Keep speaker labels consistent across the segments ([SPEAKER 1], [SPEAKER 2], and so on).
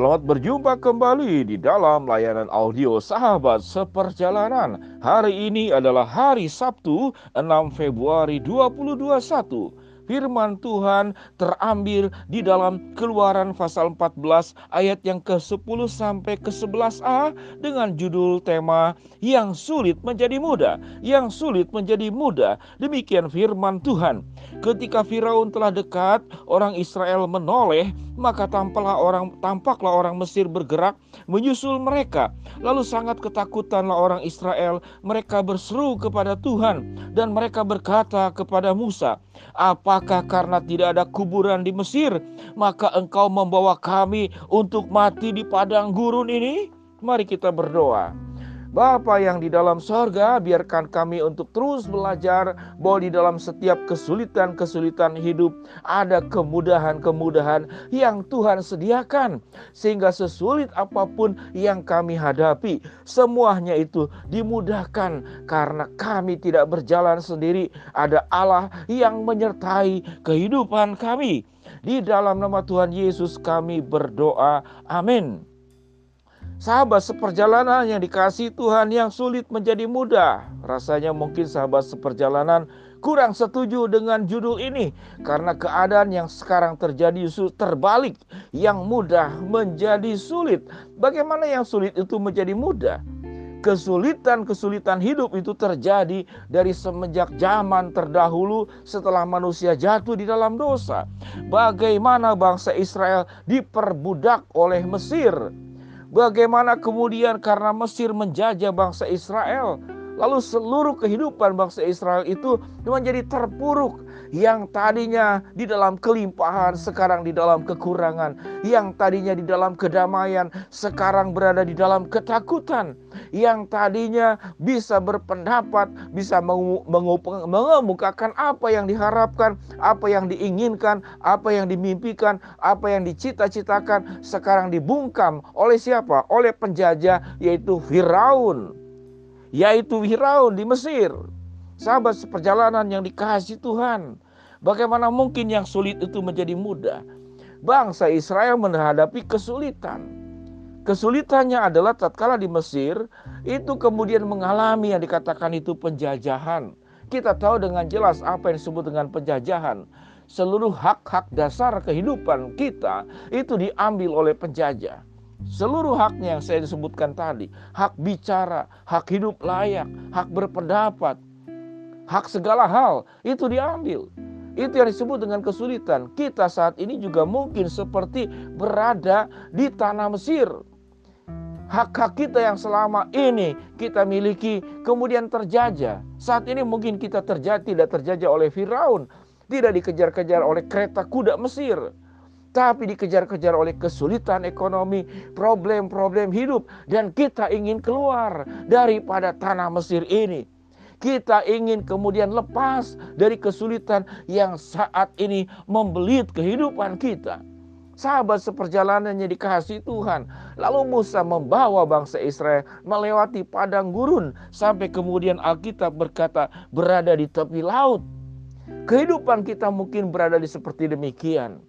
[SPEAKER 1] Selamat berjumpa kembali di dalam layanan audio Sahabat Seperjalanan. Hari ini adalah hari Sabtu 6 Februari 2021 firman Tuhan terambil di dalam Keluaran pasal 14 ayat yang ke-10 sampai ke-11a dengan judul tema yang sulit menjadi mudah, yang sulit menjadi mudah. Demikian firman Tuhan. Ketika Firaun telah dekat, orang Israel menoleh, maka tampaklah orang tampaklah orang Mesir bergerak menyusul mereka. Lalu sangat ketakutanlah orang Israel, mereka berseru kepada Tuhan dan mereka berkata kepada Musa, Apakah karena tidak ada kuburan di Mesir, maka engkau membawa kami untuk mati di padang gurun ini? Mari kita berdoa. Bapa yang di dalam sorga, biarkan kami untuk terus belajar bahwa di dalam setiap kesulitan-kesulitan hidup ada kemudahan-kemudahan yang Tuhan sediakan. Sehingga sesulit apa pun yang kami hadapi, semuanya itu dimudahkan karena kami tidak berjalan sendiri. Ada Allah yang menyertai kehidupan kami. Di dalam nama Tuhan Yesus kami berdoa. Amin. Sahabat seperjalanan yang dikasih Tuhan yang sulit menjadi mudah. Rasanya mungkin sahabat seperjalanan kurang setuju dengan judul ini karena keadaan yang sekarang terjadi terbalik, yang mudah menjadi sulit. Bagaimana yang sulit itu menjadi mudah? Kesulitan-kesulitan hidup itu terjadi dari semenjak zaman terdahulu setelah manusia jatuh di dalam dosa. Bagaimana bangsa Israel diperbudak oleh Mesir Bagaimana kemudian karena Mesir menjajah bangsa Israel, lalu seluruh kehidupan bangsa Israel itu menjadi terpuruk yang tadinya di dalam kelimpahan sekarang di dalam kekurangan, yang tadinya di dalam kedamaian sekarang berada di dalam ketakutan, yang tadinya bisa berpendapat, bisa mengemukakan apa yang diharapkan, apa yang diinginkan, apa yang dimimpikan, apa yang dicita-citakan, sekarang dibungkam oleh siapa? Oleh penjajah yaitu Firaun. Yaitu Firaun di Mesir. Sahabat seperjalanan yang dikasih Tuhan. Bagaimana mungkin yang sulit itu menjadi mudah? Bangsa Israel menghadapi kesulitan. Kesulitannya adalah tatkala di Mesir itu kemudian mengalami yang dikatakan itu penjajahan. Kita tahu dengan jelas apa yang disebut dengan penjajahan. Seluruh hak-hak dasar kehidupan kita itu diambil oleh penjajah. Seluruh haknya yang saya disebutkan tadi, hak bicara, hak hidup layak, hak berpendapat, hak segala hal itu diambil. Itu yang disebut dengan kesulitan. Kita saat ini juga mungkin seperti berada di tanah Mesir. Hak-hak kita yang selama ini kita miliki kemudian terjajah. Saat ini mungkin kita terjadi tidak terjajah oleh Firaun, tidak dikejar-kejar oleh kereta kuda Mesir, tapi dikejar-kejar oleh kesulitan ekonomi, problem-problem hidup dan kita ingin keluar daripada tanah Mesir ini. Kita ingin kemudian lepas dari kesulitan yang saat ini membelit kehidupan kita. Sahabat seperjalanannya dikasih Tuhan. Lalu Musa membawa bangsa Israel melewati padang gurun. Sampai kemudian Alkitab berkata berada di tepi laut. Kehidupan kita mungkin berada di seperti demikian.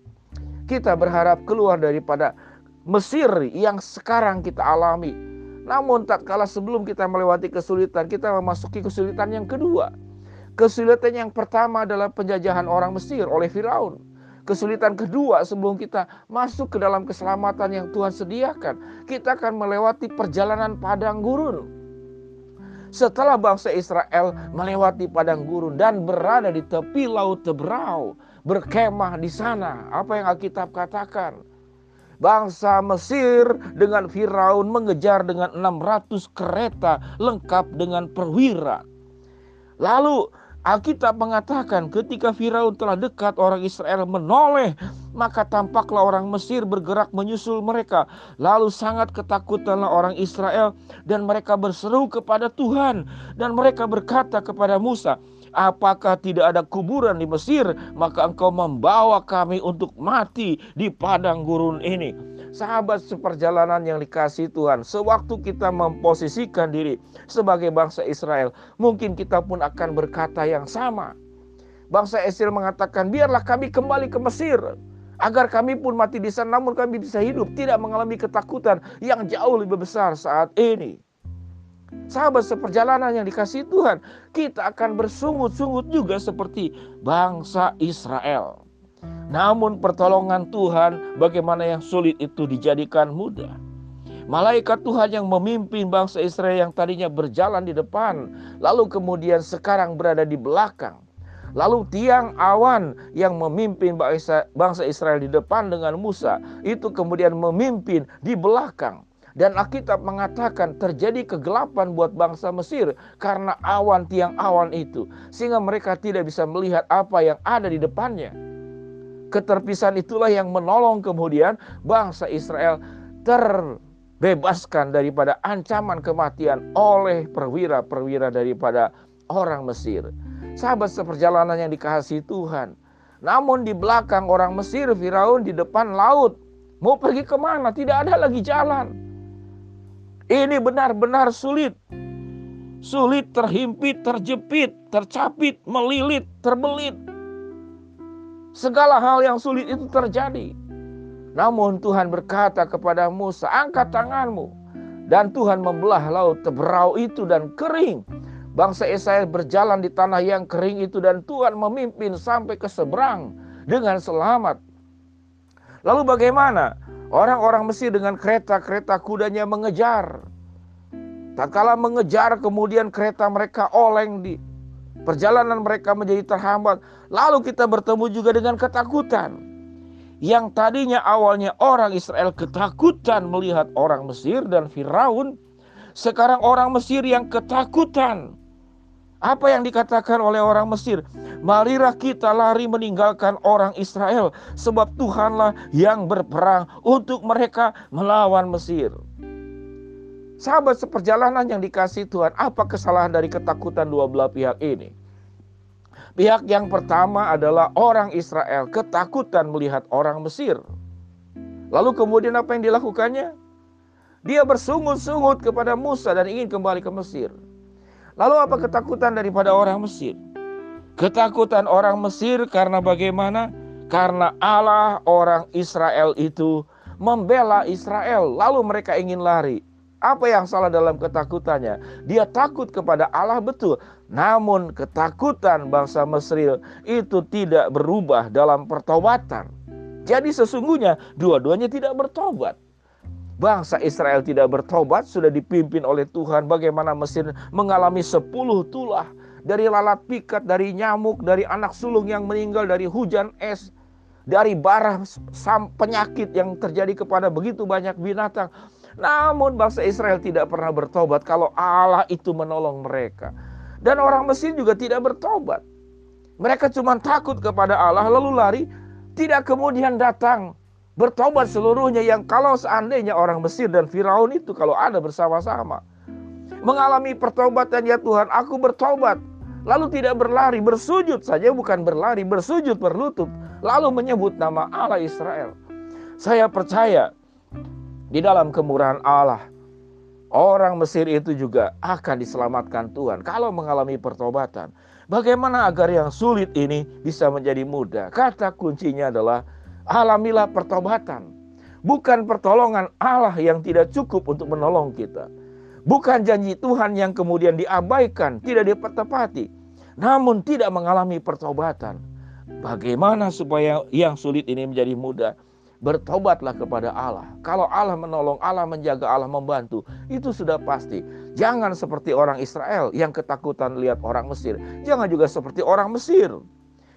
[SPEAKER 1] Kita berharap keluar daripada Mesir yang sekarang kita alami namun tak kalah sebelum kita melewati kesulitan, kita memasuki kesulitan yang kedua. Kesulitan yang pertama adalah penjajahan orang Mesir oleh Firaun. Kesulitan kedua sebelum kita masuk ke dalam keselamatan yang Tuhan sediakan, kita akan melewati perjalanan padang gurun. Setelah bangsa Israel melewati padang gurun dan berada di tepi laut Tebrau, berkemah di sana, apa yang Alkitab katakan? Bangsa Mesir dengan Firaun mengejar dengan 600 kereta lengkap dengan perwira. Lalu Alkitab mengatakan ketika Firaun telah dekat orang Israel menoleh maka tampaklah orang Mesir bergerak menyusul mereka. Lalu sangat ketakutanlah orang Israel dan mereka berseru kepada Tuhan dan mereka berkata kepada Musa, Apakah tidak ada kuburan di Mesir? Maka engkau membawa kami untuk mati di padang gurun ini. Sahabat seperjalanan yang dikasih Tuhan, sewaktu kita memposisikan diri sebagai bangsa Israel, mungkin kita pun akan berkata yang sama. Bangsa Israel mengatakan, biarlah kami kembali ke Mesir. Agar kami pun mati di sana namun kami bisa hidup tidak mengalami ketakutan yang jauh lebih besar saat ini. Sahabat seperjalanan yang dikasih Tuhan, kita akan bersungut-sungut juga seperti bangsa Israel. Namun pertolongan Tuhan bagaimana yang sulit itu dijadikan mudah. Malaikat Tuhan yang memimpin bangsa Israel yang tadinya berjalan di depan, lalu kemudian sekarang berada di belakang. Lalu tiang awan yang memimpin bangsa Israel di depan dengan Musa itu kemudian memimpin di belakang. Dan Alkitab mengatakan terjadi kegelapan buat bangsa Mesir karena awan tiang awan itu. Sehingga mereka tidak bisa melihat apa yang ada di depannya. Keterpisahan itulah yang menolong kemudian bangsa Israel terbebaskan daripada ancaman kematian oleh perwira-perwira daripada orang Mesir. Sahabat seperjalanan yang dikasihi Tuhan. Namun di belakang orang Mesir, Firaun di depan laut. Mau pergi ke mana? Tidak ada lagi jalan. Ini benar-benar sulit. Sulit terhimpit, terjepit, tercapit, melilit, terbelit. Segala hal yang sulit itu terjadi. Namun Tuhan berkata kepada Musa, angkat tanganmu. Dan Tuhan membelah laut teberau itu dan kering Bangsa Israel berjalan di tanah yang kering itu dan Tuhan memimpin sampai ke seberang dengan selamat. Lalu bagaimana? Orang-orang Mesir dengan kereta-kereta kudanya mengejar. Tak kala mengejar kemudian kereta mereka oleng di perjalanan mereka menjadi terhambat. Lalu kita bertemu juga dengan ketakutan. Yang tadinya awalnya orang Israel ketakutan melihat orang Mesir dan Firaun, sekarang orang Mesir yang ketakutan apa yang dikatakan oleh orang Mesir? Marilah kita lari meninggalkan orang Israel, sebab Tuhanlah yang berperang untuk mereka melawan Mesir. Sahabat seperjalanan yang dikasih Tuhan, apa kesalahan dari ketakutan dua belah pihak ini? Pihak yang pertama adalah orang Israel ketakutan melihat orang Mesir. Lalu kemudian apa yang dilakukannya? Dia bersungut-sungut kepada Musa dan ingin kembali ke Mesir. Lalu apa ketakutan daripada orang Mesir? Ketakutan orang Mesir karena bagaimana? Karena Allah orang Israel itu membela Israel, lalu mereka ingin lari. Apa yang salah dalam ketakutannya? Dia takut kepada Allah betul, namun ketakutan bangsa Mesir itu tidak berubah dalam pertobatan. Jadi sesungguhnya dua-duanya tidak bertobat bangsa Israel tidak bertobat sudah dipimpin oleh Tuhan bagaimana Mesir mengalami sepuluh tulah dari lalat pikat, dari nyamuk, dari anak sulung yang meninggal, dari hujan es, dari barah penyakit yang terjadi kepada begitu banyak binatang. Namun bangsa Israel tidak pernah bertobat kalau Allah itu menolong mereka. Dan orang Mesir juga tidak bertobat. Mereka cuma takut kepada Allah lalu lari, tidak kemudian datang Bertobat seluruhnya yang kalau seandainya orang Mesir dan Firaun itu kalau ada bersama-sama. Mengalami pertobatan ya Tuhan, aku bertobat. Lalu tidak berlari, bersujud saja bukan berlari, bersujud berlutut. Lalu menyebut nama Allah Israel. Saya percaya di dalam kemurahan Allah, orang Mesir itu juga akan diselamatkan Tuhan kalau mengalami pertobatan. Bagaimana agar yang sulit ini bisa menjadi mudah? Kata kuncinya adalah alamilah pertobatan. Bukan pertolongan Allah yang tidak cukup untuk menolong kita. Bukan janji Tuhan yang kemudian diabaikan, tidak dipetepati. Namun tidak mengalami pertobatan. Bagaimana supaya yang sulit ini menjadi mudah? Bertobatlah kepada Allah. Kalau Allah menolong, Allah menjaga, Allah membantu, itu sudah pasti. Jangan seperti orang Israel yang ketakutan lihat orang Mesir. Jangan juga seperti orang Mesir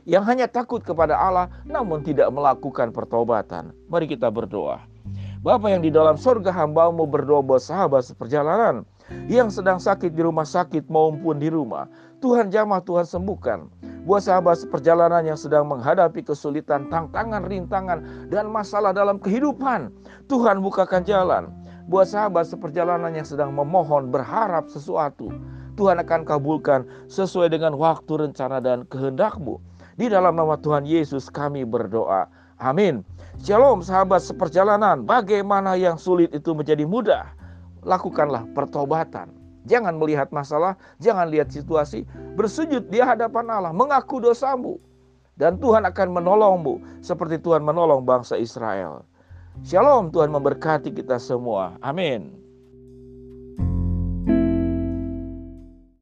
[SPEAKER 1] yang hanya takut kepada Allah namun tidak melakukan pertobatan. Mari kita berdoa. Bapa yang di dalam surga hambamu berdoa buat sahabat seperjalanan yang sedang sakit di rumah sakit maupun di rumah. Tuhan jamah, Tuhan sembuhkan. Buat sahabat seperjalanan yang sedang menghadapi kesulitan, tantangan, rintangan, dan masalah dalam kehidupan. Tuhan bukakan jalan. Buat sahabat seperjalanan yang sedang memohon, berharap sesuatu. Tuhan akan kabulkan sesuai dengan waktu, rencana, dan kehendakmu. Di dalam nama Tuhan Yesus kami berdoa. Amin. Shalom sahabat seperjalanan. Bagaimana yang sulit itu menjadi mudah? Lakukanlah pertobatan. Jangan melihat masalah, jangan lihat situasi. Bersujud di hadapan Allah, mengaku dosamu. Dan Tuhan akan menolongmu seperti Tuhan menolong bangsa Israel. Shalom, Tuhan memberkati kita semua. Amin.